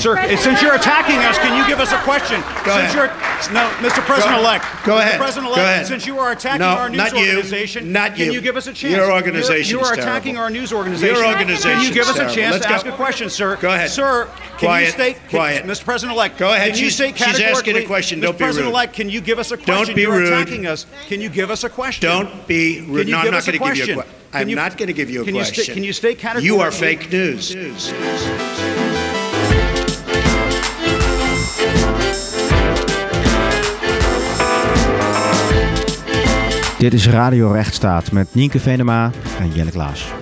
Sir, since you're attacking us, can you give us a question? Go since ahead. you're no, Mr. President-elect. Go Mr. ahead. President-elect, Go ahead. since you are attacking No, our news not you. organization, Not can you. you give us a chance? Your organization You are attacking terrible. our news organization. Your organization Can you give us a chance Let's to go. ask a question, sir? Go ahead. Sir, can Quiet. you state, can- Quiet. Mr. President-elect? Go ahead. Can you state she's asking a question. Don't be rude. President-elect, can you give us a question? be You're rude. attacking us. Can you give us a question? Don't be rude. No, I'm not going to give you a question? I'm you- not going to give you a can you question. can you state You are categorically- fake news. Dit is Radio Rechtsstaat met Nienke Venema en Jelle Klaas.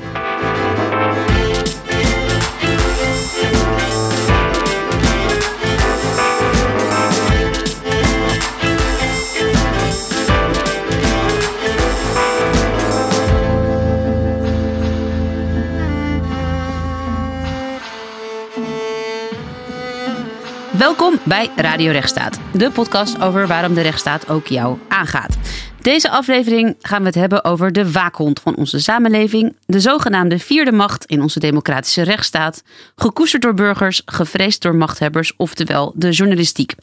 Welkom bij Radio Rechtsstaat, de podcast over waarom de rechtsstaat ook jou aangaat. Deze aflevering gaan we het hebben over de waakhond van onze samenleving, de zogenaamde vierde macht in onze democratische rechtsstaat, gekoesterd door burgers, gevreesd door machthebbers, oftewel de journalistiek.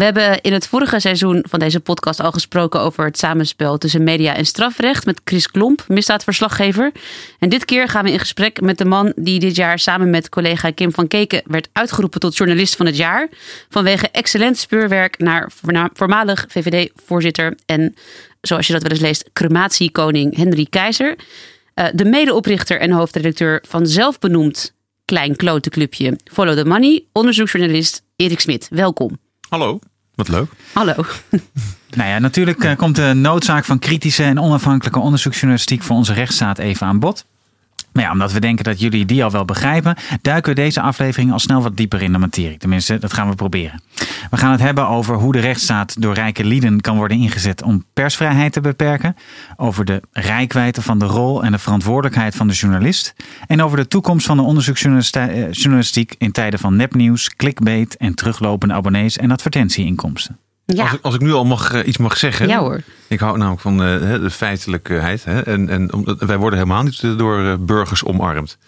We hebben in het vorige seizoen van deze podcast al gesproken over het samenspel tussen media en strafrecht met Chris Klomp, misdaadverslaggever. En dit keer gaan we in gesprek met de man die dit jaar samen met collega Kim van Keken werd uitgeroepen tot journalist van het jaar. Vanwege excellent speurwerk naar voormalig VVD-voorzitter en, zoals je dat wel eens leest, crematiekoning Henry Keizer. Eh, de medeoprichter en hoofdredacteur van zelfbenoemd Klein Klotenclubje Follow the Money, onderzoeksjournalist Erik Smit. Welkom. Hallo, wat leuk. Hallo. Nou ja, natuurlijk eh, komt de noodzaak van kritische en onafhankelijke onderzoeksjournalistiek voor onze rechtsstaat even aan bod. Maar ja, omdat we denken dat jullie die al wel begrijpen, duiken we deze aflevering al snel wat dieper in de materie. Tenminste, dat gaan we proberen. We gaan het hebben over hoe de rechtsstaat door rijke lieden kan worden ingezet om persvrijheid te beperken. Over de rijkwijde van de rol en de verantwoordelijkheid van de journalist. En over de toekomst van de onderzoeksjournalistiek in tijden van nepnieuws, clickbait en teruglopende abonnees en advertentieinkomsten. Ja, Als, ik, als ik nu al mag, eh, iets mag zeggen. Ja, hoor. Ik hou namelijk van eh, hè, de feitelijkheid. Hè, en, en omdat, wij worden helemaal niet eh, door eh, burgers omarmd.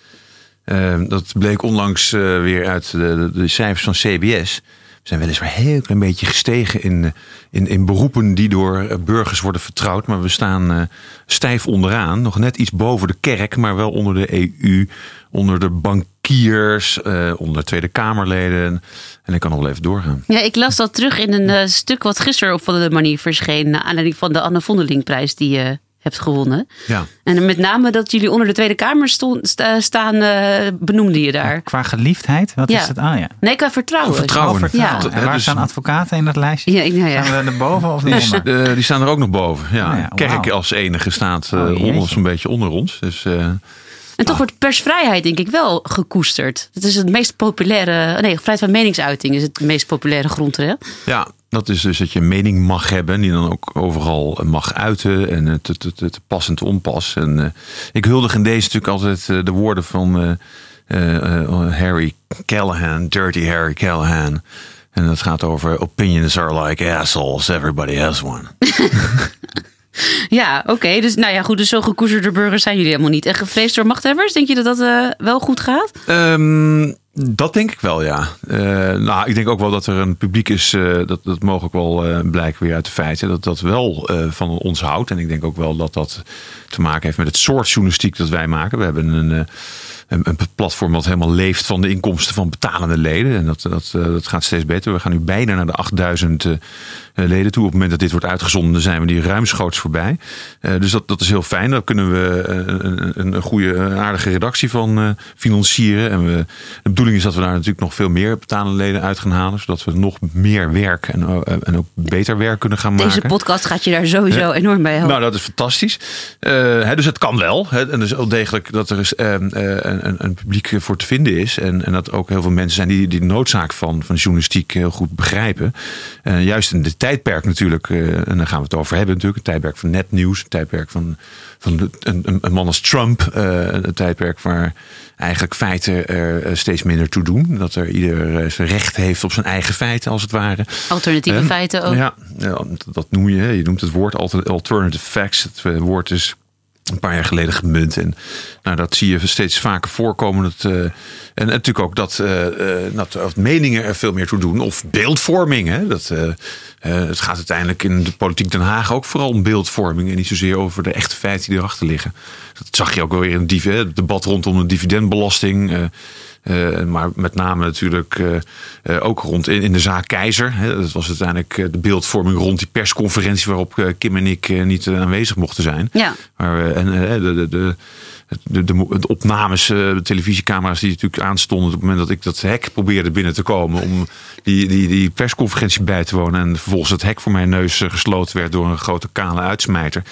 Eh, dat bleek onlangs eh, weer uit de, de, de cijfers van CBS. We zijn weliswaar een heel klein beetje gestegen in, eh, in, in beroepen die door eh, burgers worden vertrouwd. Maar we staan eh, stijf onderaan. Nog net iets boven de kerk, maar wel onder de EU. Onder de bankiers, eh, onder de Tweede Kamerleden. En ik kan nog wel even doorgaan. Ja, ik las dat terug in een eh, stuk wat gisteren op de manier verscheen. Naar aanleiding van de Anne Vondelingprijs die je hebt gewonnen. Ja. En met name dat jullie onder de Tweede Kamer stond, sta- staan, eh, benoemde je daar. Qua geliefdheid, wat Ja. is het? Ah ja. Nee, qua vertrouwen. Oh, vertrouwen. Oh, vertrouwen. Ja. En waar Dus- staan advocaten in dat lijstje? Ja, nou ja. Staan we erboven of Die, eronder? eh, die staan er ook nog boven. Ja, Oh ja, Kerk als enige staat eh, Oh, onder, zo'n beetje onder ons. Dus eh, En toch wordt persvrijheid denk ik wel gekoesterd. Het is het meest populaire... Nee, vrijheid van meningsuiting is het meest populaire grondrecht. ja, dat is dus dat je een mening mag hebben. Die dan ook overal mag uiten. En eh, te, te, te, te pas en te onpas. En eh, ik huldig in deze natuurlijk altijd eh, de woorden van eh, Harry Callahan. Dirty Harry Callahan. En dat gaat over opinions are like assholes. Everybody has one. Ja, oké. Dus nou ja, goed. Dus zo gekoesterde burgers zijn jullie helemaal niet. En gevreesd door machthebbers, denk je dat dat eh, wel goed gaat? Ehm, dat denk ik wel, ja. Eh, nou, ik denk ook wel dat er een publiek is, eh, dat, dat ook wel blijken weer uit de feiten, dat dat wel van ons houdt. En ik denk ook wel dat dat te maken heeft met het soort journalistiek dat wij maken. We hebben een, een, een platform dat helemaal leeft van de inkomsten van betalende leden. En dat, dat, eh, dat gaat steeds beter. We gaan nu bijna naar de 8000 eh, leden toe. Op het moment dat dit wordt uitgezonden, zijn we die ruimschoots voorbij. Eh, dus dat, dat is heel fijn. Daar kunnen we eh, een, een, goede, eh, aardige redactie van eh, financieren. En we, de bedoeling is dat we daar natuurlijk nog veel meer betalende leden uit gaan halen. Zodat we nog meer werk en, eh, en ook beter werk kunnen gaan maken. Deze podcast gaat je daar sowieso Ja. enorm bij helpen. Nou, dat is fantastisch. Eh, hè, dus het kan wel. Hè, en dus wel degelijk dat er is, eh, eh, een, een, een publiek voor te vinden is. En, en dat ook heel veel mensen zijn die die de noodzaak van, van journalistiek heel goed begrijpen. Eh, juist in dit tijdperk natuurlijk, eh, en daar gaan we het over hebben natuurlijk. Een tijdperk van nepnieuws. Een tijdperk van, van de- een, een, man als Trump. eh, een tijdperk waar eigenlijk feiten er eh, steeds minder toe doen. Dat er ieder eh, zijn recht heeft op zijn eigen feiten als het ware. Alternatieve Ehm, feiten ook. Ja, dat noem je. Je noemt het woord alter- alternative facts. Het eh, woord is een paar jaar geleden gemunt. En nou, dat zie je steeds vaker voorkomen. Uh, en natuurlijk ook dat, uh, dat, dat, meningen er veel meer toe doen. Of beeldvorming. Hè? Dat, het gaat uiteindelijk in de politiek Den Haag ook vooral om beeldvorming. En niet zozeer over de echte feiten die erachter liggen. Dat zag je ook wel weer in het debat rondom de dividendbelasting. Uh, maar met name natuurlijk uh, uh, ook rond in, in, de zaak Keizer. Hè, dat was uiteindelijk de beeldvorming rond die persconferentie waarop Kim en ik niet aanwezig mochten zijn. Ja. Maar, en de, de, de de, de, de, opnames, de televisiecamera's die natuurlijk aanstonden op het moment dat ik dat hek probeerde binnen te komen om die, die, die persconferentie bij te wonen. En vervolgens het hek voor mijn neus gesloten werd door een grote kale uitsmijter.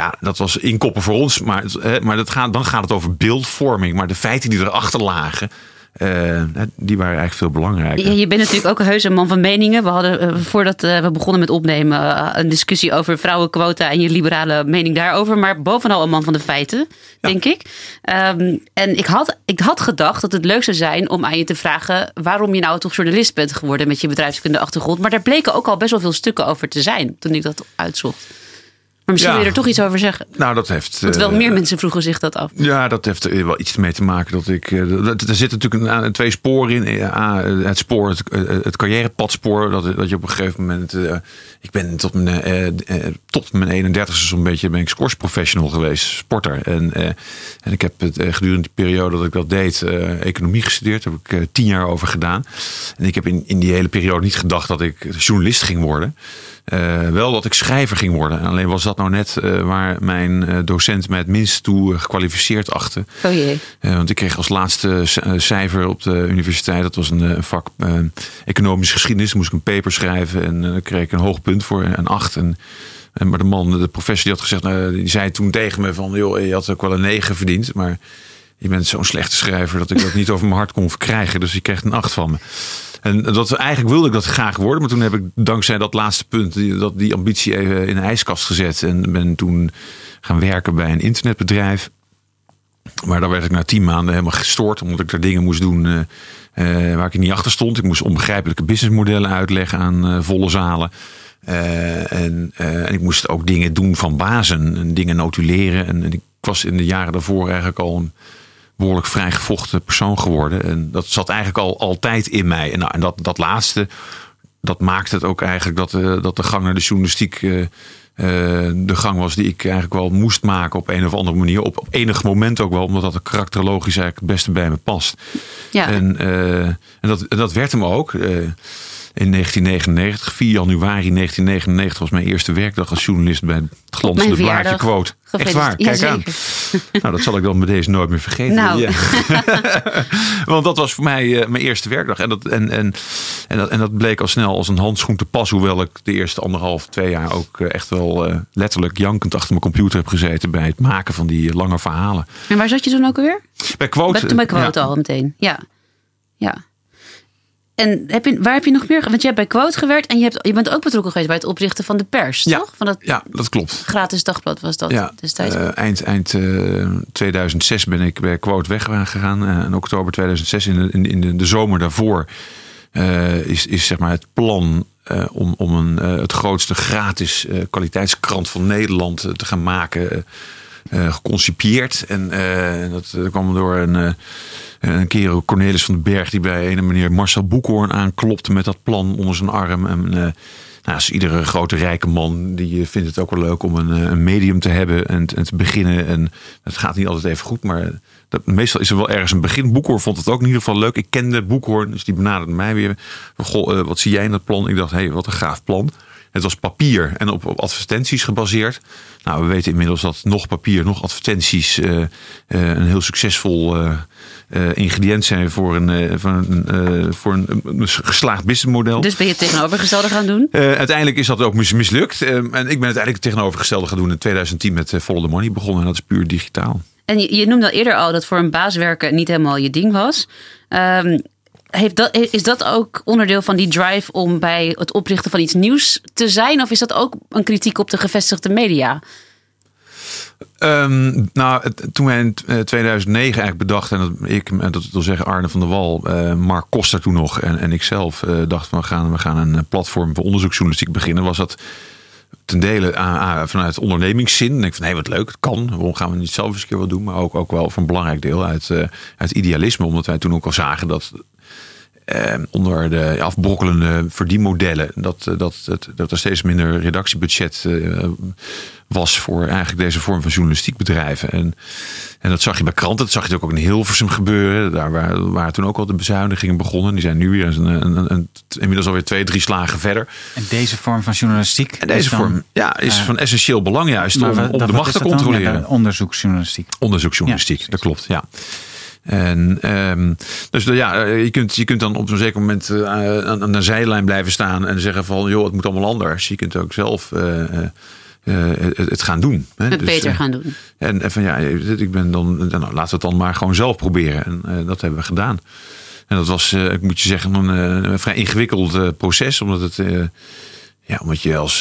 Ja, dat was inkoppen voor ons. Maar, maar dat gaat, dan gaat het over beeldvorming. Maar de feiten die erachter lagen. Uh, die waren eigenlijk veel belangrijker. Je, je bent natuurlijk ook een heuse man van meningen. We hadden uh, voordat uh, we begonnen met opnemen een discussie over vrouwenquota en je liberale mening daarover. Maar bovenal een man van de feiten, denk ik. Um, en ik had, ik had gedacht dat het leuk zou zijn om aan je te vragen waarom je nou toch journalist bent geworden met je bedrijfskunde achtergrond. Maar daar bleken ook al best wel veel stukken over te zijn toen ik dat uitzocht. Maar misschien wil je er toch iets over zeggen. Nou, dat heeft. Want wel meer mensen vroegen zich dat af. Ja, dat heeft er wel iets mee te maken dat ik. er zitten natuurlijk een, twee sporen in. het spoor, het, het carrièrepadspoor. Dat, dat je op een gegeven moment. ik ben tot mijn, tot mijn 31ste zo'n beetje ben ik professional geweest, sporter. En, en ik heb het gedurende die periode dat ik dat deed, economie gestudeerd. Daar heb ik tien jaar over gedaan. En ik heb in, in die hele periode niet gedacht dat ik journalist ging worden. Uh, wel dat ik schrijver ging worden. Alleen was dat nou net uh, waar mijn uh, docent mij het minst toe gekwalificeerd achtte. Oh jee. want ik kreeg als laatste cijfer op de universiteit, dat was een vak economische geschiedenis, moest ik een paper schrijven en dan kreeg ik een hoog punt voor, een acht. En, en, maar de man, de professor, die had gezegd, nou, die zei toen tegen me van, joh, je had ook wel een negen verdiend, maar je bent zo'n slechte schrijver dat ik dat niet over mijn hart kon verkrijgen. Dus je kreeg een acht van me. En dat, eigenlijk wilde ik dat graag worden. Maar toen heb ik dankzij dat laatste punt die, dat, die ambitie even in de ijskast gezet. En ben toen gaan werken bij een internetbedrijf. Maar daar werd ik na tien maanden helemaal gestoord. Omdat ik daar dingen moest doen uh, uh, waar ik niet achter stond. Ik moest onbegrijpelijke businessmodellen uitleggen aan uh, volle zalen. En, en, ik moest ook dingen doen van bazen. En dingen notuleren. En, en ik was in de jaren daarvoor eigenlijk al een behoorlijk vrijgevochten persoon geworden. En dat zat eigenlijk al altijd in mij. En, nou, en dat, dat laatste, dat maakte het ook eigenlijk dat, uh, dat de gang naar de journalistiek uh, uh, de gang was die ik eigenlijk wel moest maken op een of andere manier. Op, op enig moment ook wel, omdat dat karakterologisch eigenlijk het beste bij me past. Ja. En, en, dat, en dat werd hem ook in 1999. 4 januari 1999 was mijn eerste werkdag als journalist bij het glanzende blaadje Quote. Echt waar, kijk aan. Nou, dat zal ik dan met deze nooit meer vergeten. Nou. Ja. Want dat was voor mij uh, mijn eerste werkdag. En dat, en, en, en, dat, en dat bleek al snel als een handschoen te pas. Hoewel ik de eerste anderhalf, twee jaar ook uh, echt wel uh, letterlijk jankend achter mijn computer heb gezeten. Bij het maken van die lange verhalen. En waar zat je toen ook alweer? Bij Quote. Bij, bij Quote ja. al meteen, ja. Ja. En heb je, waar heb je nog meer? Want je hebt bij Quote gewerkt en je, hebt, je bent ook betrokken geweest bij het oprichten van de pers, ja, toch? Van dat ja, dat klopt. Gratis dagblad was dat ja, destijds. Uh, eind eind uh, 2006 ben ik bij Quote weggegaan. Uh, in oktober 2006, in de, in, in de, de zomer daarvoor, is, is zeg maar het plan om, om een, het grootste gratis kwaliteitskrant van Nederland te gaan maken. Geconcipieerd. En dat, dat kwam door een een keer Cornelis van den Berg die bij een meneer Marcel Boekhoorn aanklopte met dat plan onder zijn arm. En, uh, nou, iedere grote rijke man die vindt het ook wel leuk om een, een medium te hebben en, en, te beginnen. En het gaat niet altijd even goed, maar dat, meestal is er wel ergens een begin. Boekhoorn vond het ook in ieder geval leuk. Ik kende Boekhoorn, dus die benaderde mij weer. Uh, wat zie jij in dat plan? Ik dacht, hé, hey, wat een gaaf plan. Het was papier en op, op, advertenties gebaseerd. Nou, we weten inmiddels dat nog papier, nog advertenties uh, uh, een heel succesvol uh, ingrediënt zijn voor een, voor een, voor een, geslaagd businessmodel. Dus ben je het tegenovergestelde gaan doen? uiteindelijk is dat ook mis, mislukt. en ik ben uiteindelijk het tegenovergestelde gaan doen in 2010 met Follow the Money begonnen. En dat is puur digitaal. En je, je noemde al eerder al dat voor een baas werken niet helemaal je ding was. Um, heeft dat, is dat ook onderdeel van die drive om bij het oprichten van iets nieuws te zijn? Of is dat ook een kritiek op de gevestigde media? Um, nou, toen wij in 2009 eigenlijk bedachten, en dat ik, dat wil zeggen Arne van der Wal, uh, Mark Koster toen nog en, en ik zelf uh, dacht van we gaan, we gaan een platform voor onderzoeksjournalistiek beginnen, was dat ten dele vanuit ondernemingszin. Denk ik van, hé, wat leuk, het kan. Waarom gaan we niet zelf eens een keer wat doen? Maar ook, ook wel een belangrijk deel uit, eh, uit idealisme. Omdat wij toen ook al zagen dat eh, onder de afbrokkelende verdienmodellen... dat, eh, dat, dat, dat er steeds minder redactiebudget eh, was voor eigenlijk deze vorm van journalistiek bedrijven. En, en dat zag je bij kranten, dat zag je ook in Hilversum gebeuren. Daar waren, waren toen ook al de bezuinigingen begonnen. Die zijn nu weer een, een, een, inmiddels alweer twee, drie slagen verder. En deze vorm van journalistiek. En deze dan- vorm ja, is eh, van essentieel belang juist om, om de macht te controleren. Ja, onderzoeksjournalistiek. Onderzoeksjournalistiek, Ja, dat klopt, ja. En eh, dus ja, eh, je kunt, je kunt dan op zo'n zeker moment eh, aan, aan de zijlijn blijven staan en zeggen van joh, het moet allemaal anders. Je kunt ook zelf eh, het, het gaan doen. Hè? Het Dus, beter gaan doen. En, en van ja, ik ben dan, nou, laten we het dan maar gewoon zelf proberen. En dat hebben we gedaan. En dat was, ik moet je zeggen, een, een vrij ingewikkeld proces, omdat het. ja, omdat je als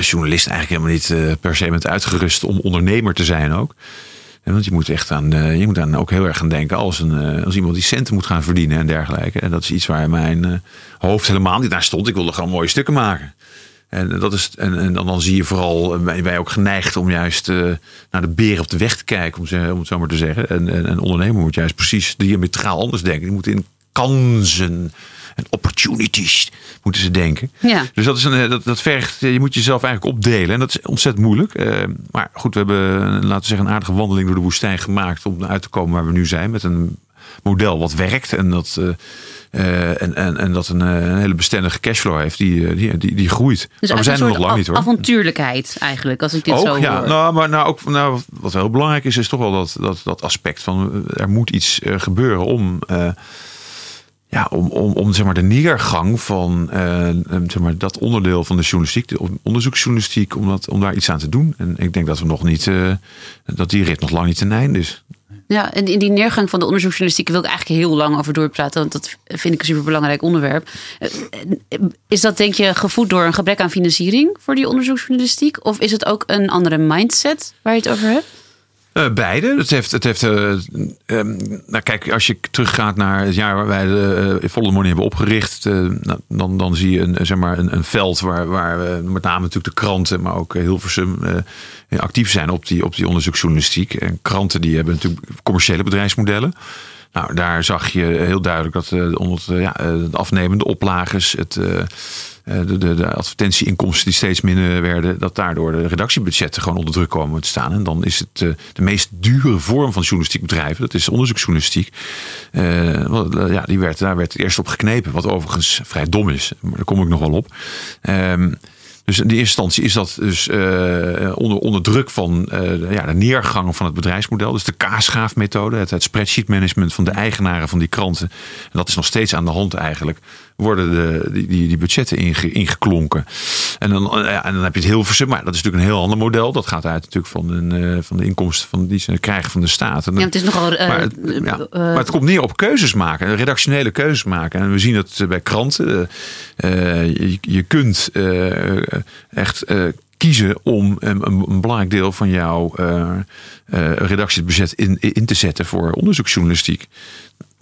journalist eigenlijk helemaal niet per se bent uitgerust om ondernemer te zijn ook. Want je moet echt aan, eh, je moet aan ook heel erg gaan denken als, een, eh, als iemand die centen moet gaan verdienen en dergelijke. En dat is iets waar mijn eh, hoofd helemaal niet naar stond. Ik wilde gewoon mooie stukken maken. En, dat is, en, dan, dan zie je vooral, wij ook geneigd om juist naar de beer op de weg te kijken, om, om het zo maar te zeggen. En, en een ondernemer moet juist precies diametraal anders denken. Die moet in kansen en opportunities moeten ze denken. Ja. Dus dat, is een, dat, dat vergt, je moet jezelf eigenlijk opdelen. En dat is ontzettend moeilijk. Eh, maar goed, we hebben, laten we zeggen, een aardige wandeling door de woestijn gemaakt om uit te komen waar we nu zijn. Met een model wat werkt en dat, eh, eh, en, en, en dat een, een hele bestendige cashflow heeft die, die, die, die groeit. Dus maar we zijn er nog lang niet hoor. avontuurlijkheid eigenlijk, als ik dit zo Ook, ja. hoor. Nou, maar nou, ook, nou, wat heel belangrijk is, is toch wel dat, dat, dat aspect van er moet iets gebeuren om, ja, om, om, om zeg maar, de neergang van eh, zeg maar, dat onderdeel van de journalistiek, de onderzoeksjournalistiek, om, dat, om daar iets aan te doen. En ik denk dat we nog niet, eh, dat die rit nog lang niet ten einde is. Ja, en in die neergang van de onderzoeksjournalistiek wil ik eigenlijk heel lang over doorpraten, want dat vind ik een superbelangrijk onderwerp. Eh, Is dat denk je gevoed door een gebrek aan financiering voor die onderzoeksjournalistiek? Of is het ook een andere mindset waar je het over hebt? Eh, beide. Het heeft, het heeft eh, ehm, nou kijk, als je teruggaat naar het jaar waar wij de uh, Volle Money hebben opgericht, eh, nou, dan, dan zie je een, zeg maar een, een veld waar, waar met name natuurlijk de kranten, maar ook Hilversum eh, actief zijn op die, op die onderzoeksjournalistiek. En kranten die hebben natuurlijk commerciële bedrijfsmodellen. Nou, daar zag je heel duidelijk dat onder de afnemende oplages, het, de, de, de advertentieinkomsten die steeds minder werden, dat daardoor de redactiebudgetten gewoon onder druk komen te staan. En dan is het uh, de meest dure vorm van journalistiek bedrijven, dat is onderzoeksjournalistiek. ja, die werd, daar werd eerst op geknepen, wat overigens vrij dom is, maar daar kom ik nog wel op. Um, dus in die eerste instantie is dat dus onder, onder druk van de, ja, de neergang van het bedrijfsmodel. Dus de kaasschaafmethode, het, het spreadsheet management van de eigenaren van die kranten. En dat is nog steeds aan de hand eigenlijk. Worden de, die, die, die budgetten inge, ingeklonken. En dan, ja, en dan heb je het Hilversum, maar dat is natuurlijk een heel ander model. Dat gaat uit natuurlijk van, een, uh, van de inkomsten van, die ze krijgen van de staat. En, ja, het is nogal. maar, het, ja, maar het komt neer op keuzes maken, redactionele keuzes maken. En we zien dat bij kranten. je, je kunt echt kiezen om een, een, belangrijk deel van jouw uh, uh, redactiebudget in, in te zetten voor onderzoeksjournalistiek.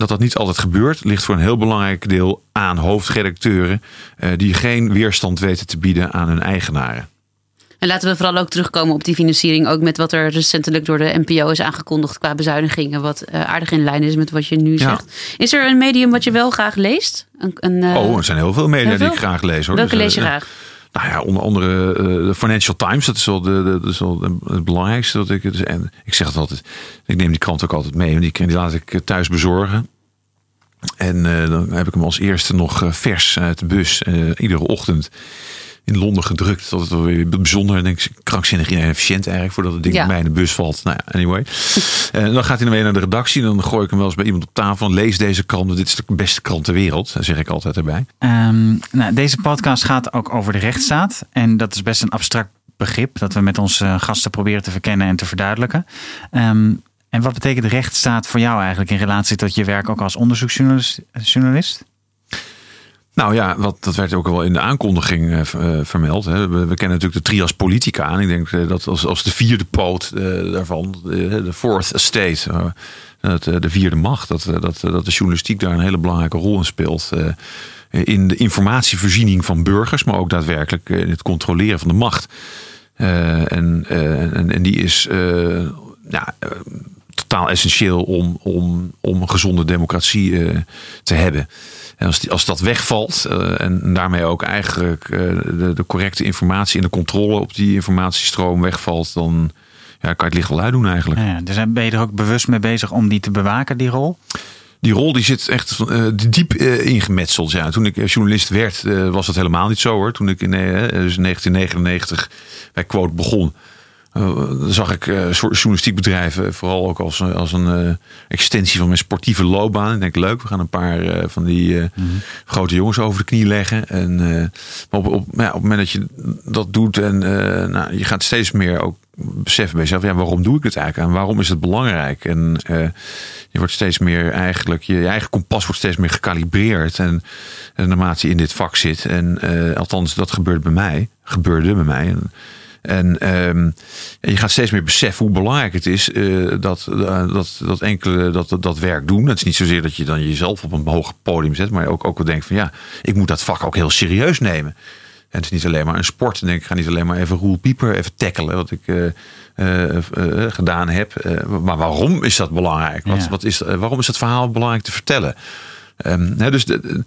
Dat dat niet altijd gebeurt, ligt voor een heel belangrijk deel aan hoofdredacteuren die geen weerstand weten te bieden aan hun eigenaren. En laten we vooral ook terugkomen op die financiering. Ook met wat er recentelijk door de NPO is aangekondigd qua bezuinigingen. Wat uh, aardig in lijn is met wat je nu zegt. Ja. Is er een medium wat je wel graag leest? Een, een, uh, oh, er zijn heel veel media heel veel? die ik graag lees. Hoor. Welke dus, lees je graag? Nou ja, onder andere uh, de Financial Times. Dat is wel, de, de, dat is wel het belangrijkste. Dat ik, dus, en ik zeg het altijd. Ik neem die krant ook altijd mee. Die, die laat ik thuis bezorgen. En uh, dan heb ik hem als eerste nog vers uit de bus. Uh, iedere ochtend in Londen gedrukt. Dat is wel weer bijzonder. En denk ik, krankzinnig inefficiënt eigenlijk. Voordat het ding ja. bij mij in de bus valt. Nou ja, anyway. en dan gaat hij dan weer naar de redactie. En dan gooi ik hem wel eens bij iemand op tafel. En lees deze krant. Dit is de beste krant ter wereld. Dat zeg ik altijd erbij. Um, nou, deze podcast gaat ook over de rechtsstaat. En dat is best een abstract begrip. Dat we met onze gasten proberen te verkennen en te verduidelijken. Um, en wat betekent rechtsstaat voor jou eigenlijk in relatie tot je werk ook als onderzoeksjournalist? Nou ja, wat, dat werd ook wel in de aankondiging uh, vermeld. Hè. We, kennen natuurlijk de trias politica. En ik denk uh, dat als, als de vierde poot daarvan, de fourth estate, de vierde macht, dat, dat, dat de journalistiek daar een hele belangrijke rol in speelt. in de informatievoorziening van burgers, maar ook daadwerkelijk in het controleren van de macht. Eh, en, eh, en, en die is eh, ja, eh, totaal essentieel om, om, om een gezonde democratie eh, te hebben. En als, die, als dat wegvalt eh, en daarmee ook eigenlijk eh, de, de correcte informatie en de controle op die informatiestroom wegvalt, dan ja, kan je het licht wel uitdoen eigenlijk. Ja, dus ben je er ook bewust mee bezig om die te bewaken, die rol? Die rol die zit echt diep ingemetseld. Ja. Toen ik journalist werd, was dat helemaal niet zo hoor. Toen ik in dus 1999 bij Quote begon, zag ik eh, soort journalistiek bedrijven vooral ook als, een- als een eh, extensie van mijn sportieve loopbaan. Ik denk leuk, we gaan een paar eh, van die eh, grote jongens over de knie leggen. En, eh, maar op, op, ja, op het moment dat je dat doet en eh, nou, je gaat steeds meer ook beseffen bij jezelf, ja, waarom doe ik het eigenlijk en waarom is het belangrijk? En eh, je wordt steeds meer eigenlijk, je, je eigen kompas wordt steeds meer gekalibreerd. En, en naarmate je in dit vak zit, en eh, althans dat gebeurt bij mij, gebeurde bij mij. En, en ehm, je gaat steeds meer beseffen hoe belangrijk het is eh, dat, eh, dat, dat enkele dat, dat, dat werk doen. Het is niet zozeer dat je dan jezelf op een hoger podium zet, maar ook, ook wel denkt van ja, ik moet dat vak ook heel serieus nemen. En het is niet alleen maar een sport. En ik ga niet alleen maar even Roel Pieper even tackelen, wat ik eh, gedaan heb. Maar waarom is dat belangrijk? Wat, Ja. wat is, waarom is het verhaal belangrijk te vertellen? Ehm, dus, de,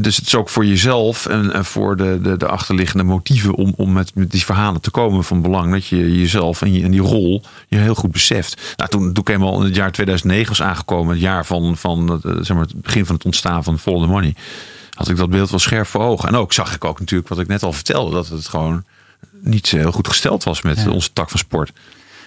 dus het is ook voor jezelf en, en voor de, de, de achterliggende motieven om, om met, met die verhalen te komen van belang. Dat je jezelf en, je, en die rol je heel goed beseft. Nou, toen, toen ik eenmaal in het jaar 2009 was aangekomen, het jaar van, van het, eh, zeg maar, het begin van het ontstaan van Follow the Money, had ik dat beeld wel scherp voor ogen. En ook zag ik ook natuurlijk wat ik net al vertelde, dat het gewoon niet zo heel goed gesteld was met Ja. onze tak van sport.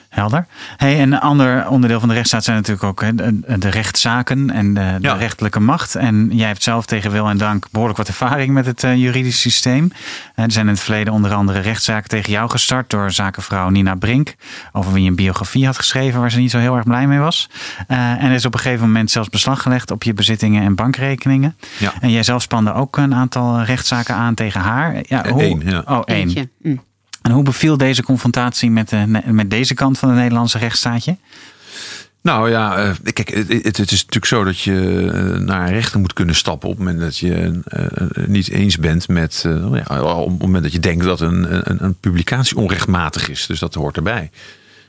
Helder. Hey, en een ander onderdeel van de rechtsstaat zijn natuurlijk ook hè, de, rechtszaken en de, de Ja. rechterlijke macht. En jij hebt zelf tegen wil en dank behoorlijk wat ervaring met het eh, juridisch systeem. Eh, er zijn in het verleden onder andere rechtszaken tegen jou gestart door zakenvrouw Nina Brink. Over wie je een biografie had geschreven waar ze niet zo heel erg blij mee was. Eh, en er is op een gegeven moment zelfs beslag gelegd op je bezittingen en bankrekeningen. Ja. En jij zelf spande ook een aantal rechtszaken aan tegen haar. Ja, hoe, één, ja. Oh, één. Eentje. Mm. En hoe beviel deze confrontatie met, met deze kant van de Nederlandse rechtsstaatje? Nou ja, eh, kijk, het, is natuurlijk zo dat je eh, naar een rechter moet kunnen stappen op het moment dat je eh, niet eens bent met, eh, ja, op het moment dat je denkt dat een, een, publicatie onrechtmatig is. Dus dat hoort erbij.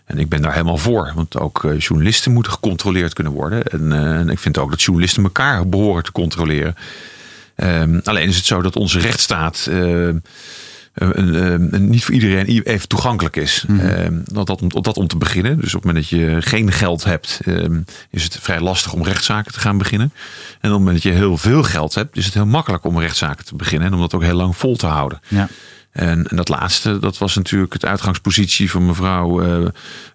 En ik ben daar helemaal voor, want ook journalisten moeten gecontroleerd kunnen worden. En, ik vind ook dat journalisten elkaar behoren te controleren. Ehm, alleen is het zo dat onze rechtsstaat een, een- een- niet voor iedereen even toegankelijk is. Ehm, dat, dat om te beginnen. Dus op het moment dat je geen geld hebt, ehm, is het vrij lastig om rechtszaken te gaan beginnen. En op het moment dat je heel veel geld hebt, is het heel makkelijk om rechtszaken te beginnen. En om dat ook heel lang vol te houden. Ja. En, en dat laatste, dat was natuurlijk het uitgangspositie van mevrouw eh,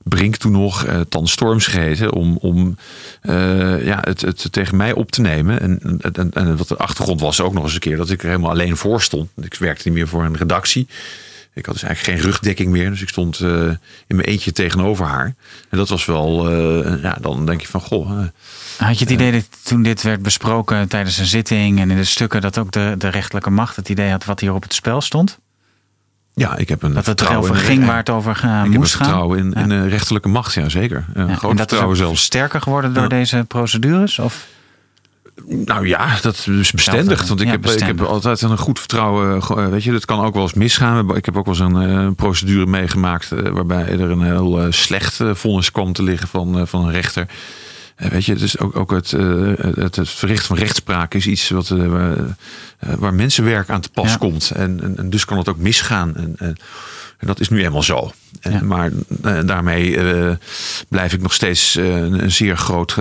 Brink toen nog, eh Tan Stormscheten, om, om eh, ja, het, het tegen mij op te nemen. En, en, en wat de achtergrond was ook nog eens een keer dat ik er helemaal alleen voor stond. Ik werkte niet meer voor een redactie. Ik had dus eigenlijk geen rugdekking meer. Dus ik stond in mijn eentje tegenover haar. En dat was wel, ja, dan denk je van, goh, Had je het idee dat toen dit werd besproken tijdens een zitting en in de stukken, dat ook de, de rechterlijke macht het idee had wat hier op het spel stond? Ja, ik heb een Dat het in- ging waar het over eh, Ik heb een moest gaan? vertrouwen in, in Ja. eh, rechterlijke macht, ja zeker. Ja, Ja, groot en dat is vertrouwen zelfs. sterker geworden door deze procedures? Of? Nou ja, dat is bestendig. Want ik, Ja, heb, ik heb altijd een goed vertrouwen. eh, ge- Weet je, dat kan ook wel eens misgaan. Ik heb ook wel eens een eh, procedure meegemaakt. eh, waarbij er een heel eh, slecht eh, vonnis kwam te liggen van, eh, van een rechter. Eh, weet je, dus ook, ook het, eh, het, het verrichten van rechtspraak is iets wat, eh, waar, waar mensenwerk aan te pas Ja. komt. En, en, en dus kan het ook misgaan. En, en, en dat is nu eenmaal zo. Ja. Maar daarmee blijf ik nog steeds een, zeer groot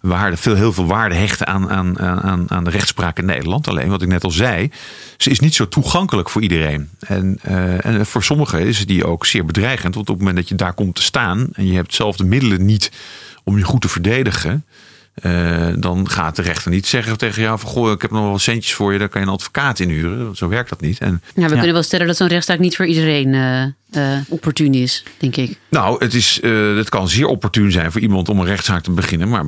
waarde, veel, heel veel waarde hechten aan, aan, aan, aan de rechtspraak in Nederland. Alleen wat ik net al zei, ze is niet zo toegankelijk voor iedereen. En, en voor sommigen is die ook zeer bedreigend. Want op het moment dat je daar komt te staan en je hebt zelf de middelen niet om je goed te verdedigen. eh, dan gaat de rechter niet zeggen tegen jou van goh, ik heb nog wel wat centjes voor je, daar kan je een advocaat inhuren. Zo werkt dat niet. En Ja, we Ja. kunnen wel stellen dat zo'n rechtszaak niet voor iedereen eh, eh, opportun is, denk ik. Nou, het, is, eh, het kan zeer opportun zijn voor iemand om een rechtszaak te beginnen, maar,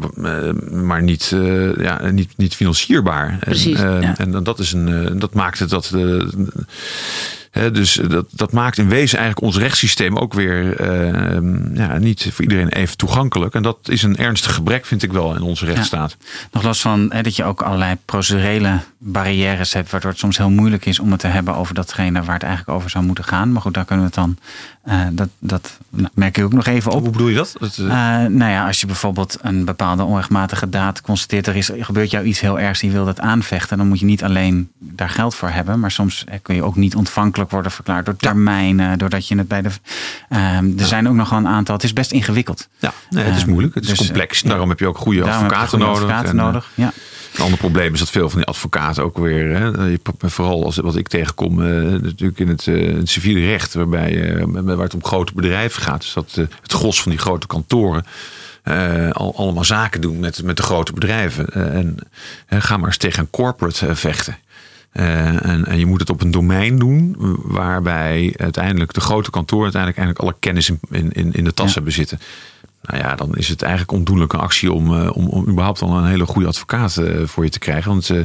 maar niet, eh, ja, niet, niet financierbaar. Precies, En, eh, ja. en dat, is een, dat maakt het dat. Dus dat, dat maakt in wezen eigenlijk ons rechtssysteem ook weer eh, ja, niet voor iedereen even toegankelijk. En dat is een ernstig gebrek, vind ik wel, in onze rechtsstaat. Nog los van dat je ook allerlei procedurele barrières hebt, waardoor het soms heel moeilijk is om het te hebben over datgene waar het eigenlijk over zou moeten gaan. Maar goed, daar kunnen we het dan, eh, dat, dat nou, merk ik ook nog even op. Hoe bedoel je dat? dat eh, Uh, nou ja, als je bijvoorbeeld een bepaalde onrechtmatige daad constateert, er is, gebeurt jou iets heel ergs, die wil dat aanvechten, dan moet je niet alleen daar geld voor hebben, maar soms eh, kun je ook niet ontvankelijk worden verklaard door termijnen, doordat je het bij de. ehm, er zijn ook nog wel een aantal. Het is best ingewikkeld. ja, nee, het is eh, moeilijk. Het is dus, eh, complex. Daarom heb je ook goede advocaten nodig. En, eh, nodig. Ja. Een ander probleem is dat veel van die advocaten ook weer, hè, vooral als, wat ik tegenkom, eh, natuurlijk in het, eh, het civiele recht, waarbij, eh, waar het om grote bedrijven gaat. Dus dat het gros van die grote kantoren al, allemaal zaken doen met, met de grote bedrijven. En ga maar eens tegen een corporate vechten. En, en je moet het op een domein doen waarbij uiteindelijk de grote kantoren uiteindelijk eigenlijk alle kennis in, in, in- in de tas Ja. hebben zitten. Nou ja, dan is het eigenlijk ondoenlijke actie om, eh, om, om überhaupt al een hele goede advocaat eh, voor je te krijgen. Want eh,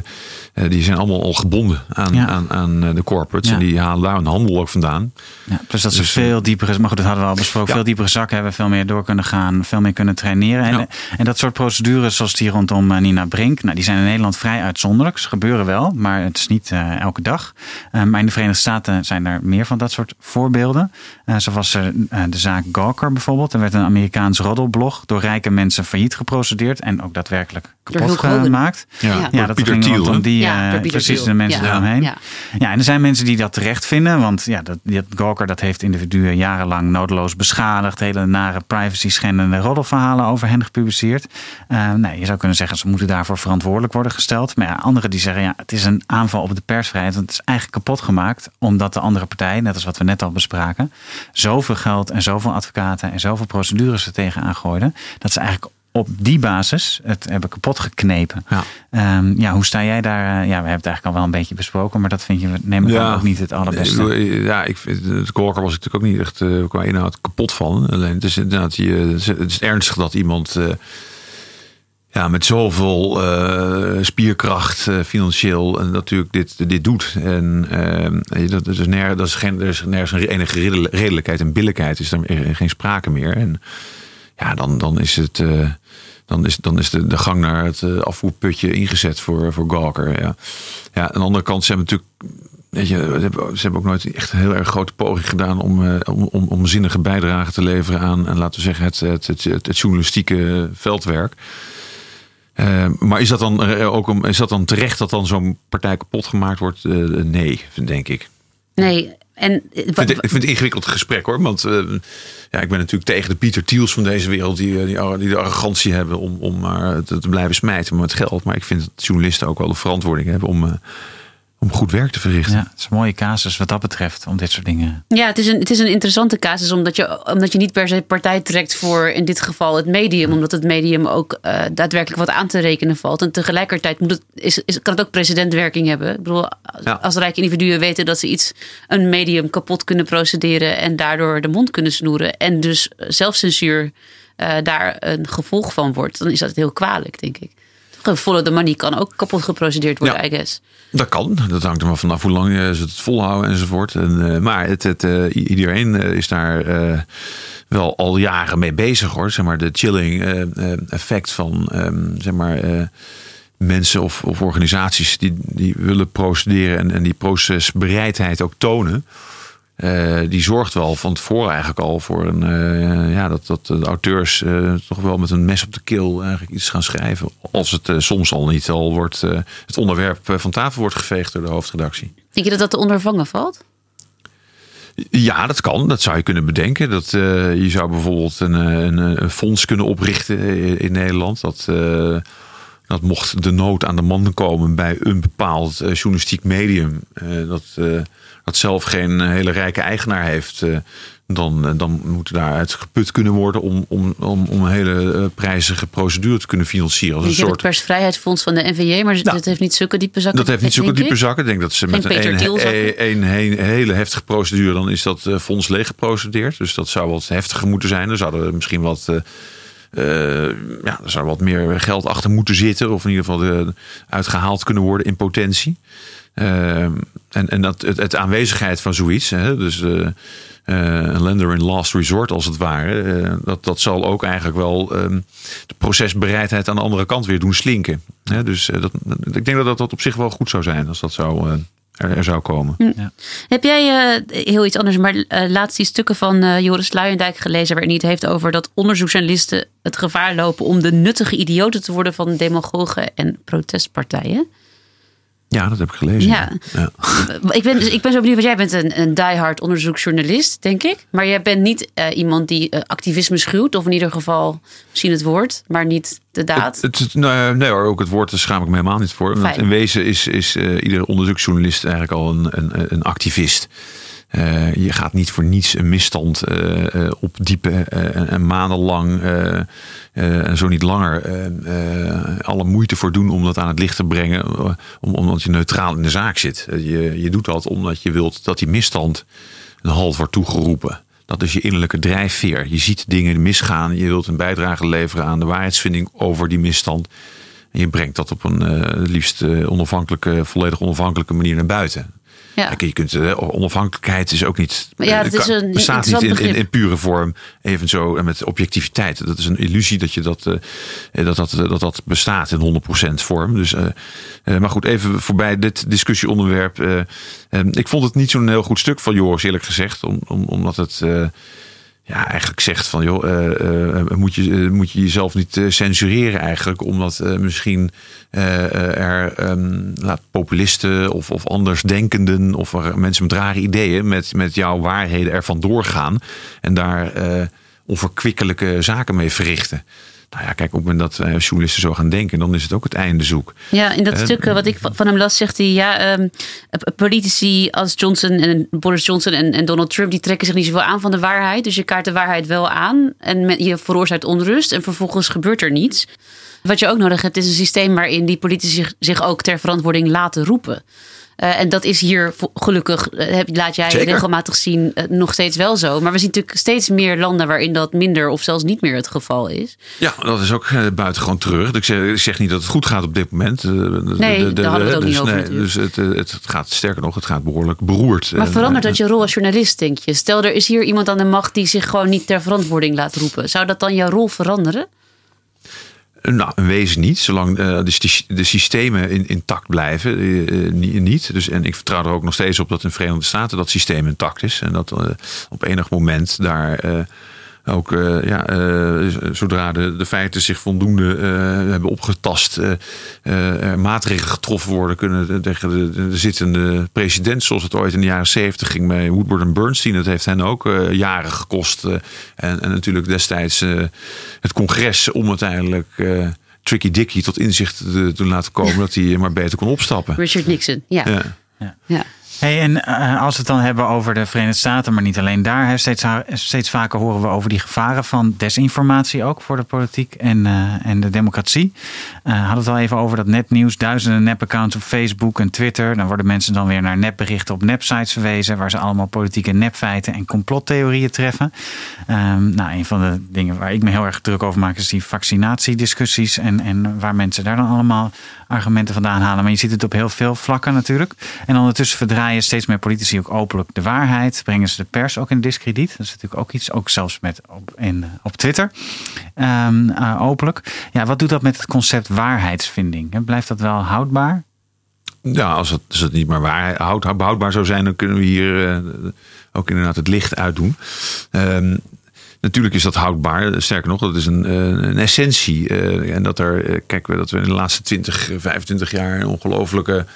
die zijn allemaal al gebonden aan, Ja. aan, aan de corporates. Ja. En die halen daar een handel ook vandaan. Ja, plus dat ze Dus, veel diepere, maar goed, dat hadden we al besproken, veel diepere zakken hebben, veel meer door kunnen gaan, veel meer kunnen traineren. En, en dat soort procedures, zoals die rondom Nina Brink, nou, die zijn in Nederland vrij uitzonderlijk. Ze gebeuren wel, maar het is niet elke dag. Eh, maar in de Verenigde Staten zijn er meer van dat soort voorbeelden. Zo was er de zaak Gawker bijvoorbeeld. Er werd een Amerikaans door rijke mensen failliet geprocedeerd en ook daadwerkelijk kapot gemaakt. Ja, Ja. dat Pieter ging Thiel. rondom hè? die, Ja, Pieter precies Thiel. de mensen Ja. daaromheen. Ja. Ja, en er zijn mensen die dat terecht vinden. Want ja, dat, dat Gawker dat heeft individuen jarenlang nodeloos beschadigd. Hele nare privacy schendende roddelverhalen over hen gepubliceerd. Eh, nee, je zou kunnen zeggen, ze moeten daarvoor verantwoordelijk worden gesteld. Maar ja, anderen die zeggen, ja, het is een aanval op de persvrijheid. Want het is eigenlijk kapot gemaakt. Omdat de andere partij, net als wat we net al bespraken. Zoveel geld en zoveel advocaten en zoveel procedures er tegenaan gooiden. Dat ze eigenlijk op die basis het hebben kapot geknepen. Ja. Ehm, ja, hoe sta jij daar? Eh, Ja, we hebben het eigenlijk al wel een beetje besproken, maar dat vind je, neem ik aan, ook niet het allerbeste. Ik bedoel, Ja, ik vind het Gawker was ik natuurlijk ook niet echt eh, qua inhoud kapot van. Alleen het is inderdaad, je, het is ernstig dat iemand eh, ja, met zoveel eh, spierkracht eh, financieel en natuurlijk dit, dit doet. En eh, dat, is ner, dat is geen, er is nergens een enige redel- redelijkheid en billijkheid is er geen sprake meer. En ja, dan, dan is het. eh, dan is, dan is de, de gang naar het eh, afvoerputje ingezet voor, voor Gawker. Ja. ja, aan de andere kant, ze hebben natuurlijk. Weet je, ze hebben, ook nooit echt een heel erg grote poging gedaan om, eh, om, om, om zinnige bijdrage te leveren aan, en laten we zeggen, het, het, het, het, journalistieke veldwerk. Maar is dat, dan, ook om, is dat dan terecht dat dan zo'n partij kapot gemaakt wordt? Nee, denk ik. Nee, en Ik vind, het- ik vind het ingewikkeld gesprek hoor. Want eh, ja, ik ben natuurlijk tegen de Pieter Thiels van deze wereld. Die, eh, die, de arrogantie hebben om, om maar te, te blijven smijten met geld. Maar ik vind dat journalisten ook wel de verantwoording hebben om, eh, om goed werk te verrichten. Ja, het is een mooie casus wat dat betreft, om dit soort dingen. Ja, het is, een, het is een interessante casus, omdat je, omdat je niet per se partij trekt voor in dit geval het medium, omdat het medium ook eh, daadwerkelijk wat aan te rekenen valt. En tegelijkertijd moet het, is, is, kan het ook precedentwerking hebben. Ik bedoel, als, Ja. als rijke individuen weten dat ze iets, een medium kapot kunnen procederen en daardoor de mond kunnen snoeren en dus zelfcensuur eh, daar een gevolg van wordt, dan is dat heel kwalijk, denk ik. Follow the money kan ook kapot geprocedeerd worden, Ja. I guess. Dat kan. Dat hangt er maar vanaf hoe lang eh, ze het volhouden enzovoort. En, eh, maar het, het, eh, iedereen is daar wel al jaren mee bezig hoor. Zeg maar, de chilling effect van ehm, zeg maar, mensen of, of organisaties die, die willen procederen en, en die procesbereidheid ook tonen. Eh, die zorgt wel van tevoren eigenlijk al voor een, eh, ja, dat, dat de auteurs eh, toch wel met een mes op de keel eigenlijk iets gaan schrijven. Als het soms al niet al wordt, het onderwerp van tafel wordt geveegd door de hoofdredactie. Denk je dat dat te ondervangen valt? Ja, dat kan. Dat zou je kunnen bedenken. Dat, je zou bijvoorbeeld een, een, een fonds kunnen oprichten in, in Nederland. Dat, dat mocht de nood aan de man komen bij een bepaald journalistiek medium. dat, dat zelf geen hele rijke eigenaar heeft. eh, dan, eh, dan moet daaruit geput kunnen worden om, om, om, om een hele eh, prijzige procedure te kunnen financieren. Als een soort het persvrijheidsfonds van de NVJ, maar Nou, dat heeft niet zulke diepe zakken. dat heeft niet zulke diepe zakken. Ik denk dat ze met een, een, een, hele heftige procedure, dan is dat eh, fonds leeg geprocedeerd. Dus dat zou wat heftiger moeten zijn. Dan zouden we misschien wat, eh, eh, ja, er zou wat meer geld achter moeten zitten. Of in ieder geval eh, uitgehaald kunnen worden in potentie. Eh, en en dat, het, het aanwezigheid van zoiets, hè, dus eh, eh, een lender in last resort als het ware, eh, dat, dat zal ook eigenlijk wel ehm, de procesbereidheid aan de andere kant weer doen slinken. Dus eh, dat, ik denk dat, dat dat op zich wel goed zou zijn als dat zou, eh, er, er zou komen. Heb jij eh, heel iets anders, maar eh, laatst die stukken van eh, Joris Luijendijk gelezen waarin hij het heeft over dat onderzoeksjournalisten het gevaar lopen om de nuttige idioten te worden van demagogen en protestpartijen? Ja, dat heb ik gelezen. Ja. Ja. Ik ben, dus, ik ben zo benieuwd, want jij bent een, een diehard onderzoeksjournalist, denk ik. Maar jij bent niet eh, iemand die eh, activisme schuwt, of in ieder geval misschien het woord, maar niet de daad. Het, het, nou, nee hoor, ook het woord daar schaam ik me helemaal niet voor. Want in wezen is, is eh, iedere onderzoeksjournalist eigenlijk al een, een, een activist. Eh, je gaat niet voor niets een misstand eh, opdiepen en, en maandenlang, en zo niet langer, alle moeite voor doen om dat aan het licht te brengen, om, omdat je neutraal in de zaak zit. Je, je doet dat omdat je wilt dat die misstand een halt wordt toegeroepen. Dat is je innerlijke drijfveer. Je ziet dingen misgaan. Je wilt een bijdrage leveren aan de waarheidsvinding over die misstand. En je brengt dat op een eh, liefst onafhankelijke, volledig onafhankelijke manier naar buiten. Ja. Je kunt, eh, onafhankelijkheid is ook niet. Ja, eh, dat is een bestaat niet in, in, begrip. in pure vorm. Evenzo en met objectiviteit. Dat is een illusie dat je dat, eh, dat, dat, dat, dat bestaat in 100% vorm. Dus, eh, eh, maar goed, even voorbij dit discussieonderwerp. eh, eh, ik vond het niet zo'n heel goed stuk van Joris, eerlijk gezegd. Om, om, omdat het. eh, ja, eigenlijk zegt van joh, eh, eh, moet, je, eh, moet je jezelf niet censureren eigenlijk, omdat misschien er ehm, laat populisten of, of andersdenkenden of mensen met rare ideeën met, met jouw waarheden ervan doorgaan en daar onverkwikkelijke zaken mee verrichten. Nou ja, kijk, op het moment dat journalisten zo gaan denken, dan is het ook het einde zoek. Ja, in dat Eh, stuk eh, wat ik van hem las, zegt hij... ja, ehm, eh, politici als Johnson en Boris Johnson en, en Donald Trump... die trekken zich niet zoveel aan van de waarheid. Dus je kaart de waarheid wel aan en met, je veroorzaakt onrust... en vervolgens gebeurt er niets. Wat je ook nodig hebt, is een systeem waarin die politici zich, zich ook ter verantwoording laten roepen. Eh, en dat is hier gelukkig, eh, heb- laat jij Zeker. regelmatig zien, eh, nog steeds wel zo. Maar we zien natuurlijk steeds meer landen waarin dat minder of zelfs niet meer het geval is. Ja, dat is ook eh, buitengewoon treurig. Ik zeg, ik zeg niet dat het goed gaat op dit moment. Nee, daar hadden we het ook dus, niet over nee. Dus het, het, gaat sterker nog, het gaat behoorlijk beroerd. Maar verandert dat je rol als journalist, denk je? Stel, er is hier iemand aan de macht die zich gewoon niet ter verantwoording laat roepen. Zou dat dan jouw rol veranderen? Nou, in wezen niet. Zolang eh, de, systemen in, intact blijven, eh, eh, ni- niet. Dus, en ik vertrouw er ook nog steeds op dat in de Verenigde Staten dat systeem intact is. En dat eh, op enig moment daar eh, ook, eh, ja, eh, zodra de, de feiten zich voldoende eh, hebben opgetast, eh, eh, er maatregelen getroffen worden kunnen tegen de, de, de zittende president, zoals het ooit in de jaren zeventig ging bij Woodward en Bernstein. Dat heeft hen ook eh, jaren gekost. eh, en, en natuurlijk destijds eh, het congres om uiteindelijk eh, Tricky Dicky tot inzicht te, te laten komen dat hij maar beter kon opstappen. Richard Nixon, ja. Ja. ja. Hey, en eh, als we het dan hebben over de Verenigde Staten, maar niet alleen daar, steeds, steeds vaker horen we over die gevaren van desinformatie ook voor de politiek en, eh, en de democratie. Eh hadden het al even over dat nepnieuws, duizenden nepaccounts op Facebook en Twitter. Dan worden mensen dan weer naar nepberichten op nepsites verwezen, waar ze allemaal politieke nepfeiten en complottheorieën treffen. Ehm, nou, een van de dingen waar ik me heel erg druk over maak, is die vaccinatiediscussies en, en waar mensen daar dan allemaal argumenten vandaan halen. Maar je ziet het op heel veel vlakken natuurlijk. En ondertussen verdraaien steeds meer politici ook openlijk de waarheid. Brengen ze de pers ook in diskrediet. Dat is natuurlijk ook iets, ook zelfs met op, in, op Twitter. Ehm, eh, openlijk. Ja, wat doet dat met het concept waarheidsvinding? Blijft dat wel houdbaar? Ja, als het, als het niet maar waar, houd, behoudbaar zou zijn, dan kunnen we hier eh, ook inderdaad het licht uitdoen. Ehm, natuurlijk is dat houdbaar. Sterker nog, dat is een, eh, een essentie. eh, en dat er, eh, kijk, we- dat we in de laatste 20, 25 jaar een ongelofelijke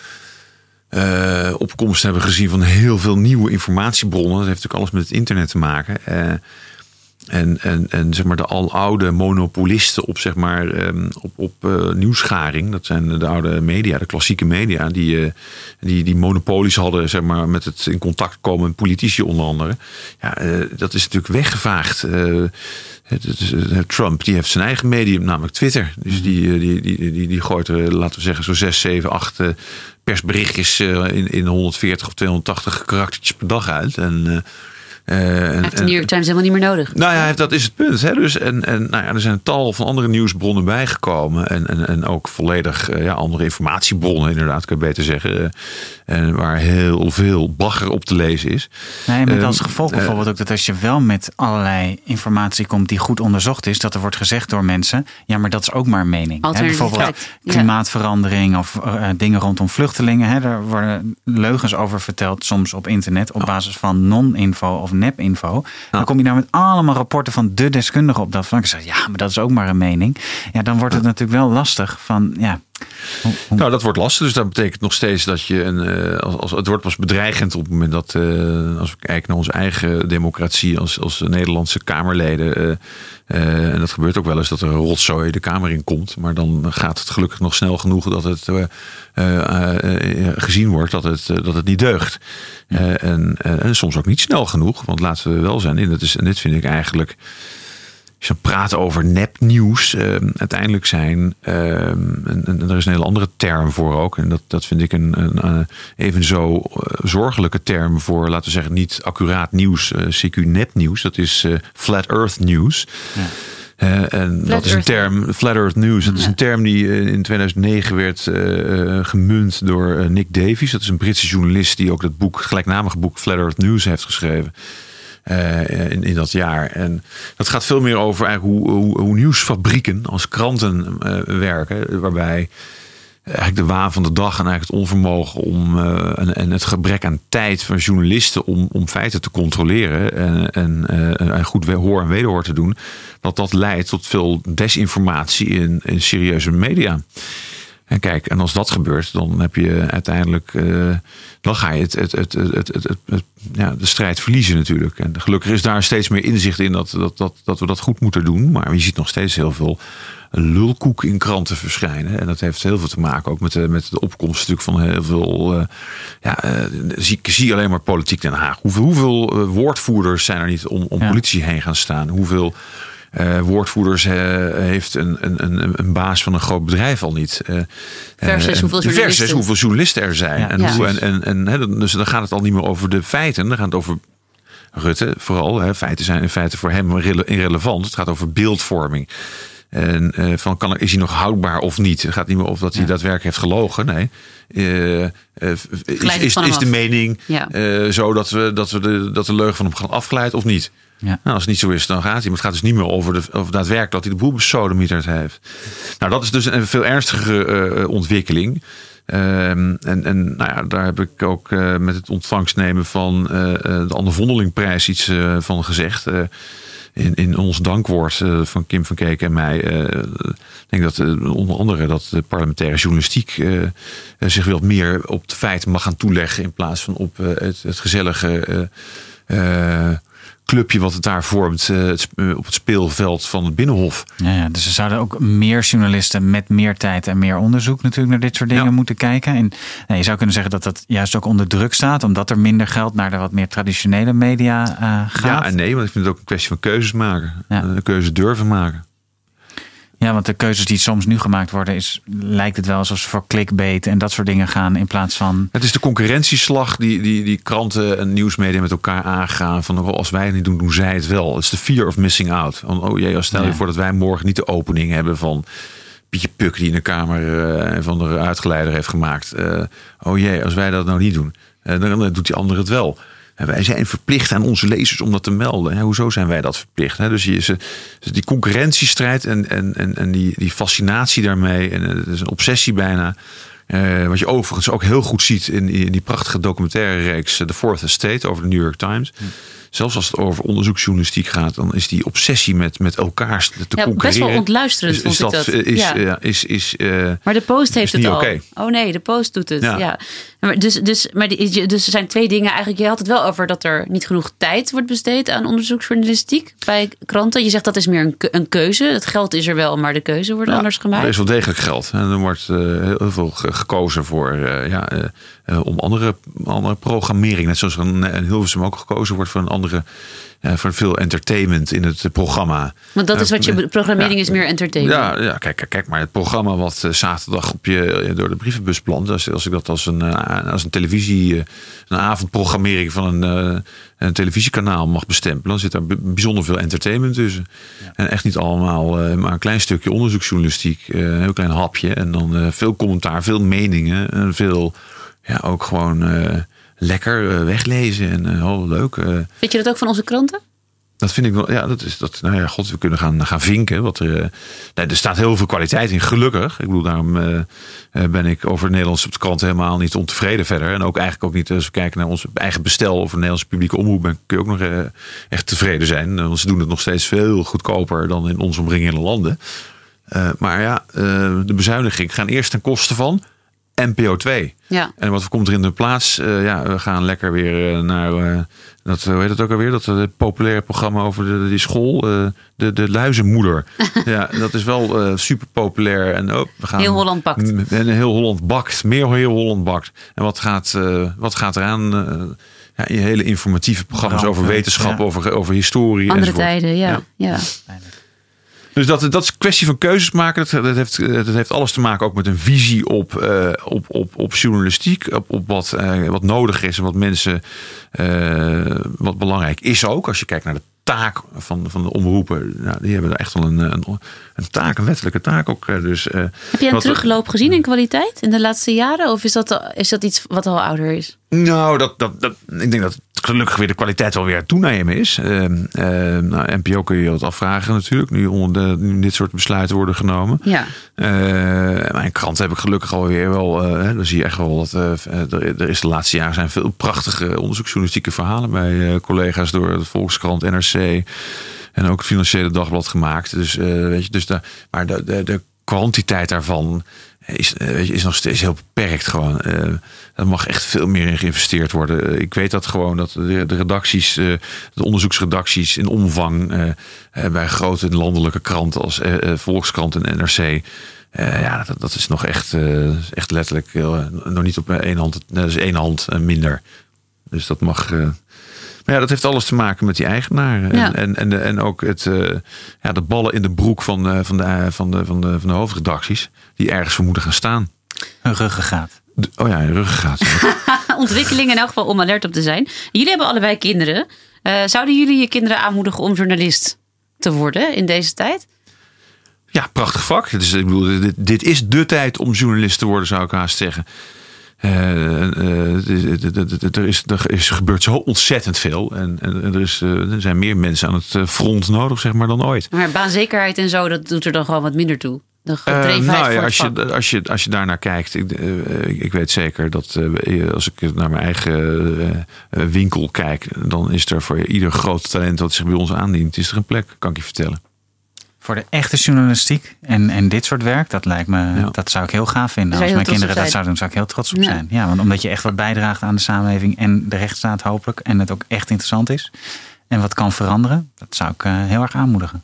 opkomst hebben gezien van heel veel nieuwe informatiebronnen. Dat heeft natuurlijk alles met het internet te maken. Eh, en, en, en zeg maar de aloude monopolisten op, zeg maar, ehm, op, op eh, nieuwsgaring. Dat zijn de oude media, de klassieke media. Die, eh, die, die monopolies hadden zeg maar, met het in contact komen met politici onder andere. Ja, eh, dat is natuurlijk weggevaagd. Trump die heeft zijn eigen medium, namelijk Twitter. Dus die, die, die, die, die gooit laten we zeggen, zo 6, 7, 8 eh, persberichtjes in, in 140 of 280 karaktertjes per dag uit. En- Hij heeft de New York Times helemaal niet meer nodig. nou ja, dat is het punt. Hè? Dus, en en nou ja, er zijn tal van andere nieuwsbronnen bijgekomen. En, en, en ook volledig eh, ja, andere informatiebronnen, inderdaad, kan je beter zeggen. eh, En waar heel veel bagger op te lezen is. Nee, met Ehm, als gevolg eh, bijvoorbeeld ook dat als je wel met allerlei informatie komt die goed onderzocht is, dat er wordt gezegd door mensen, ja, maar dat is ook maar een mening. Hè, bijvoorbeeld ja. klimaatverandering of eh, dingen rondom vluchtelingen. Hè, daar worden leugens over verteld, soms op internet, op basis van non-info of nep-info. Dan kom je daar met allemaal rapporten van de deskundigen op dat vlak. En zeg je, ja, maar dat is ook maar een mening. Ja, dan wordt het natuurlijk wel lastig van, ja, Nou, dat wordt lastig. Dus dat betekent nog steeds dat je een. eh, als, als, het wordt pas bedreigend op het moment dat. eh, als we kijken naar onze eigen democratie. als, als Nederlandse Kamerleden. eh, en dat gebeurt ook wel eens dat er een rotzooi de Kamer in komt. Maar dan gaat het gelukkig nog snel genoeg dat het gezien wordt dat het, dat het niet deugt. En, en soms ook niet snel genoeg. Want laten we wel zijn. En, dat is, en dit vind ik eigenlijk je praat over nepnieuws, eh, uiteindelijk zijn, eh, en, en er is een hele andere term voor ook, en dat, dat vind ik een, een even zo eh, zorgelijke term voor, laten we zeggen, niet accuraat nieuws, eh, CQ nepnieuws, dat is eh, Flat Earth News. Eh, en dat is een Earth. term, Flat Earth News. Dat is Ja. een term die in 2009 werd eh, eh, gemunt door Nick Davies. Dat is een Britse journalist die ook dat boek, gelijknamenige boek Flat Earth News heeft geschreven. Eh, in, in dat jaar. En dat gaat veel meer over eigenlijk hoe, hoe, hoe nieuwsfabrieken als kranten eh, werken. Waarbij eigenlijk de waan van de dag en eigenlijk het onvermogen om eh, en, het gebrek aan tijd van journalisten om, om feiten te controleren en, en, eh, en goed hoor en wederhoor te doen, dat dat leidt tot veel desinformatie in, in serieuze media. En kijk, en als dat gebeurt, dan heb je uiteindelijk, eh, dan ga je het, het, het, het, het, het- het- ja, de strijd verliezen natuurlijk. En gelukkig is daar steeds meer inzicht in dat, dat, dat, dat we dat goed moeten doen. Maar je ziet nog steeds heel veel lulkoek in kranten verschijnen. En dat heeft heel veel te maken ook met de, met de opkomst natuurlijk van heel veel. eh, ja, eh, zie, zie alleen maar politiek Den Haag. Hoeveel, hoeveel woordvoerders zijn er niet om, om Ja. politici heen gaan staan? Hoeveel eh, woordvoerders eh, heeft een, een, een, een baas van een groot bedrijf al niet? Eh, Versus hoeveel versus journalisten. hoeveel journalisten er zijn. Ja, en ja. hoe, en, en, en, hè, dan- dus dan gaat het al niet meer over de feiten. Dan gaat het over Rutte vooral. Hè. Feiten zijn in feite voor hem irrele- irrelevant. Het gaat over beeldvorming. En eh, van kan is hij nog houdbaar of niet? Het gaat niet meer over dat hij Ja. daadwerkelijk heeft gelogen. Nee. Eh, eh, is, is, van hem is de mening Ja. eh, zo dat, we, dat, we de, dat de leugen van hem gaan afgeleid of niet? Ja. Nou, als het niet zo is, dan gaat hij. Maar het gaat dus niet meer over, de, over daadwerkelijk dat hij de boel heeft. Nou, dat is dus een veel ernstigere eh, ontwikkeling. Ehm, en en nou ja, daar heb ik ook eh, met het ontvangst nemen van eh, de Anne Vondelingprijs iets van gezegd. In, in ons dankwoord van Kim van Keek en mij. ik denk dat onder andere dat de parlementaire journalistiek zich wat meer op de feiten mag gaan toeleggen. In plaats van op het, het gezellige clubje wat het daar vormt eh, het, sp- eh, op het speelveld van het Binnenhof. Ja, ja, dus er zouden ook meer journalisten met meer tijd en meer onderzoek natuurlijk naar dit soort dingen Ja. moeten kijken. En nou, je zou kunnen zeggen dat dat juist ook onder druk staat, omdat er minder geld naar de wat meer traditionele media eh, gaat. Ja en nee, want ik vind het ook een kwestie van keuzes maken. Ja. Een keuze durven maken. Ja, want de keuzes die soms nu gemaakt worden, is, lijkt het wel alsof ze voor clickbait en dat soort dingen gaan in plaats van. Het is de concurrentieslag die, die, die kranten en nieuwsmedia met elkaar aangaan. Van oh, als wij het niet doen, doen zij het wel. Het is de fear of missing out. Van, oh jee, stel je Ja. voor dat wij morgen niet de opening hebben van Pietje Puk die in de Kamer eh, van de uitgeleider heeft gemaakt. Eh, oh jee, als wij dat nou niet doen, eh, dan, dan doet die ander het wel. Wij zijn verplicht aan onze lezers om dat te melden. Hoezo zijn wij dat verplicht? Dus dus die concurrentiestrijd en, en, en, en die, die fascinatie daarmee. En eh, het is een obsessie bijna. Eh, wat je overigens ook heel goed ziet in, die- prachtige documentaire reeks eh, The Fourth Estate over de New York Times. Zelfs als het over onderzoeksjournalistiek gaat, dan is die obsessie met, met elkaar te Ja, best wel ontluisterend is, vond is ik dat, dat. Is, Ja. ja, is, is, eh, Maar de Post heeft het al. Oh nee, de Post doet het. Ja. Ja. Maar dus, dus, maar die, dus er zijn twee dingen eigenlijk. Je had het wel over dat er niet genoeg tijd wordt besteed aan onderzoeksjournalistiek bij kranten. Je zegt dat is meer een, een keuze. Het geld is er wel, maar de keuze wordt anders gemaakt. Er is wel degelijk geld. En er wordt eh, heel, veel ge- gekozen voor eh, ja, eh, eh, om andere, andere programmering. Net zoals een, een Hilversum ook gekozen wordt voor een andere, eh, voor veel entertainment in het eh, programma. Want dat is wat je Eh, programmering ja. is meer entertainment. Ja, ja kijk, kijk, kijk maar het programma wat eh, zaterdag op je, eh, door de brievenbus plant. Als, als ik dat als een, eh, als een televisie, eh, een avondprogrammering van een, eh, een televisiekanaal mag bestempelen. Dan zit daar bijzonder veel entertainment tussen. En echt niet allemaal eh, maar een klein stukje onderzoeksjournalistiek. eh, een heel klein hapje. En dan eh, veel commentaar, veel meningen. En veel, ja, ook gewoon eh, lekker eh, weglezen. En eh, oh, leuk. Vind je dat ook van onze kranten? Dat vind ik wel, ja, dat is dat. Nou ja, god, we kunnen gaan, gaan vinken. Wat er, nee, er staat heel veel kwaliteit in, gelukkig. Ik bedoel, daarom ben ik over het Nederlands op de krant helemaal niet ontevreden verder. En ook eigenlijk ook niet, als we kijken naar ons eigen bestel over de Nederlandse publieke omroep, ben, kun je ook nog echt tevreden zijn. Want ze doen het nog steeds veel goedkoper dan in onze omringende landen. Maar ja, de bezuiniging gaan eerst ten koste van NPO 2. Ja. En wat komt er in de plaats? Eh, ja, we gaan lekker weer eh, naar eh, dat, hoe heet het ook alweer? Dat populaire programma over de, die school, eh, de, de luizenmoeder. ja, dat is wel eh, super populair. En oh, we gaan, Heel Holland bakt. En heel Holland bakt, meer heel Holland bakt. En wat gaat, eh, wat gaat eraan? ja, hele informatieve programma's Rampen, over wetenschap, ja. over, over historie. Andere enzovoort. tijden, ja. ja. Dus dat, dat is een kwestie van keuzes maken. Dat, dat, heeft, dat heeft alles te maken ook met een visie op, eh, op, op, op journalistiek. Op, op wat, eh, wat nodig is en wat mensen. eh, wat belangrijk is ook. Als je kijkt naar de taak van, van de omroepen. Nou, die hebben er echt wel een, een, een taak, een wettelijke taak ook. eh, Dus, eh, Heb je een terugloop gezien in kwaliteit in de laatste jaren? Of is dat, is dat iets wat al ouder is? Nou, dat, dat, dat, ik denk dat gelukkig weer de kwaliteit wel weer toenemen is. Ehm ehm, nou, NPO kun je je wat afvragen natuurlijk. Nu, onder de, nu dit soort besluiten worden genomen. Ja. Eh, mijn krant heb ik gelukkig alweer wel. eh, dan zie je echt wel dat eh, er, er is de laatste jaren zijn veel prachtige onderzoeksjournalistieke verhalen bij eh, collega's door de Volkskrant, NRC en ook het Financiële Dagblad gemaakt. Dus eh, weet je, dus de, maar de, de, de kwantiteit daarvan is, eh, weet je, is nog steeds heel beperkt gewoon. Er mag echt veel meer in geïnvesteerd worden. Eh, Ik weet dat gewoon dat de, de redacties, eh, de onderzoeksredacties in omvang eh, bij grote landelijke kranten als Volkskrant en NRC. eh, ja, dat, dat is nog echt, eh, echt letterlijk nog niet op één hand. Dat is één hand minder. Dus dat mag. eh, maar ja, dat heeft alles te maken met die eigenaar. En, Ja. en, en, de, en ook het, eh, ja, de ballen in de broek van, eh, van, de, van, de, van, de, van de hoofdredacties. Die ergens voor moeten gaan staan. Een ruggengraat. Oh ja, ruggengraat. Ontwikkeling in elk geval om alert op te zijn. Jullie hebben allebei kinderen. Eh, zouden jullie je kinderen aanmoedigen om journalist te worden in deze tijd? Ja, prachtig vak. Is, ik bedoel, dit, dit is de tijd om journalist te worden, zou ik haast zeggen. Eh, eh, er, is, er is gebeurt zo ontzettend veel. En, en er, is, er zijn meer mensen aan het front nodig, zeg maar, dan ooit. Maar baanzekerheid en zo, dat doet er dan gewoon wat minder toe. De Eh, nou ja, als, je, als, je, als je daarnaar kijkt, ik, eh, ik, weet zeker dat eh, als ik naar mijn eigen winkel kijk, dan is er voor ieder groot talent wat zich bij ons aandient, is er een plek, kan ik je vertellen. Voor de echte journalistiek en, en dit soort werk, dat lijkt me, Ja. dat zou ik heel gaaf vinden. Als mijn kinderen dat zouden doen, zou ik heel trots op Ja. zijn. Ja, want omdat je echt wat bijdraagt aan de samenleving en de rechtsstaat hopelijk. En het ook echt interessant is. En wat kan veranderen, dat zou ik eh, heel erg aanmoedigen.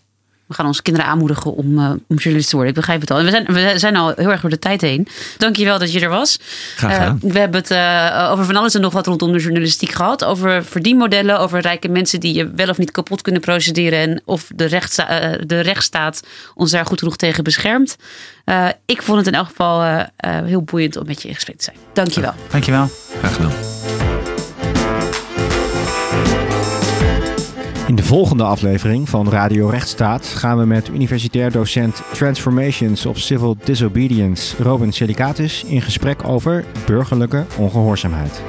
We gaan onze kinderen aanmoedigen om, eh, om journalist te worden. Ik begrijp het al. En we zijn, we zijn al heel erg door de tijd heen. Dankjewel dat je er was. Graag gedaan. Eh, we hebben het eh, over van alles en nog wat rondom de journalistiek gehad. Over verdienmodellen, over rijke mensen die je wel of niet kapot kunnen procederen. En of de, rechtssta eh, de rechtsstaat ons daar goed genoeg tegen beschermt. Ik vond het in elk geval heel boeiend om met je in gesprek te zijn. Dankjewel. Dankjewel. Graag gedaan. In de volgende aflevering van Radio Rechtsstaat gaan we met universitair docent Transformations of Civil Disobedience Robin Selicatus in gesprek over burgerlijke ongehoorzaamheid.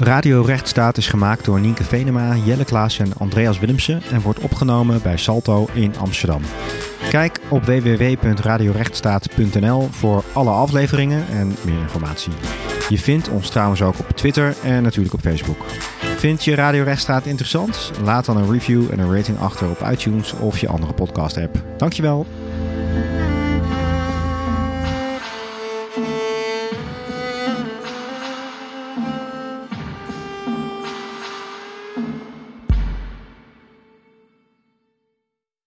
Radio Rechtsstaat is gemaakt door Nienke Venema, Jelle Klaas en Andreas Willemsen en wordt opgenomen bij Salto in Amsterdam. Kijk op www.radiorechtsstaat.nl voor alle afleveringen en meer informatie. Je vindt ons trouwens ook op Twitter en natuurlijk op Facebook. Vind je Radio Rechtsstaat interessant? Laat dan een review en een rating achter op iTunes of je andere podcast app. Dankjewel.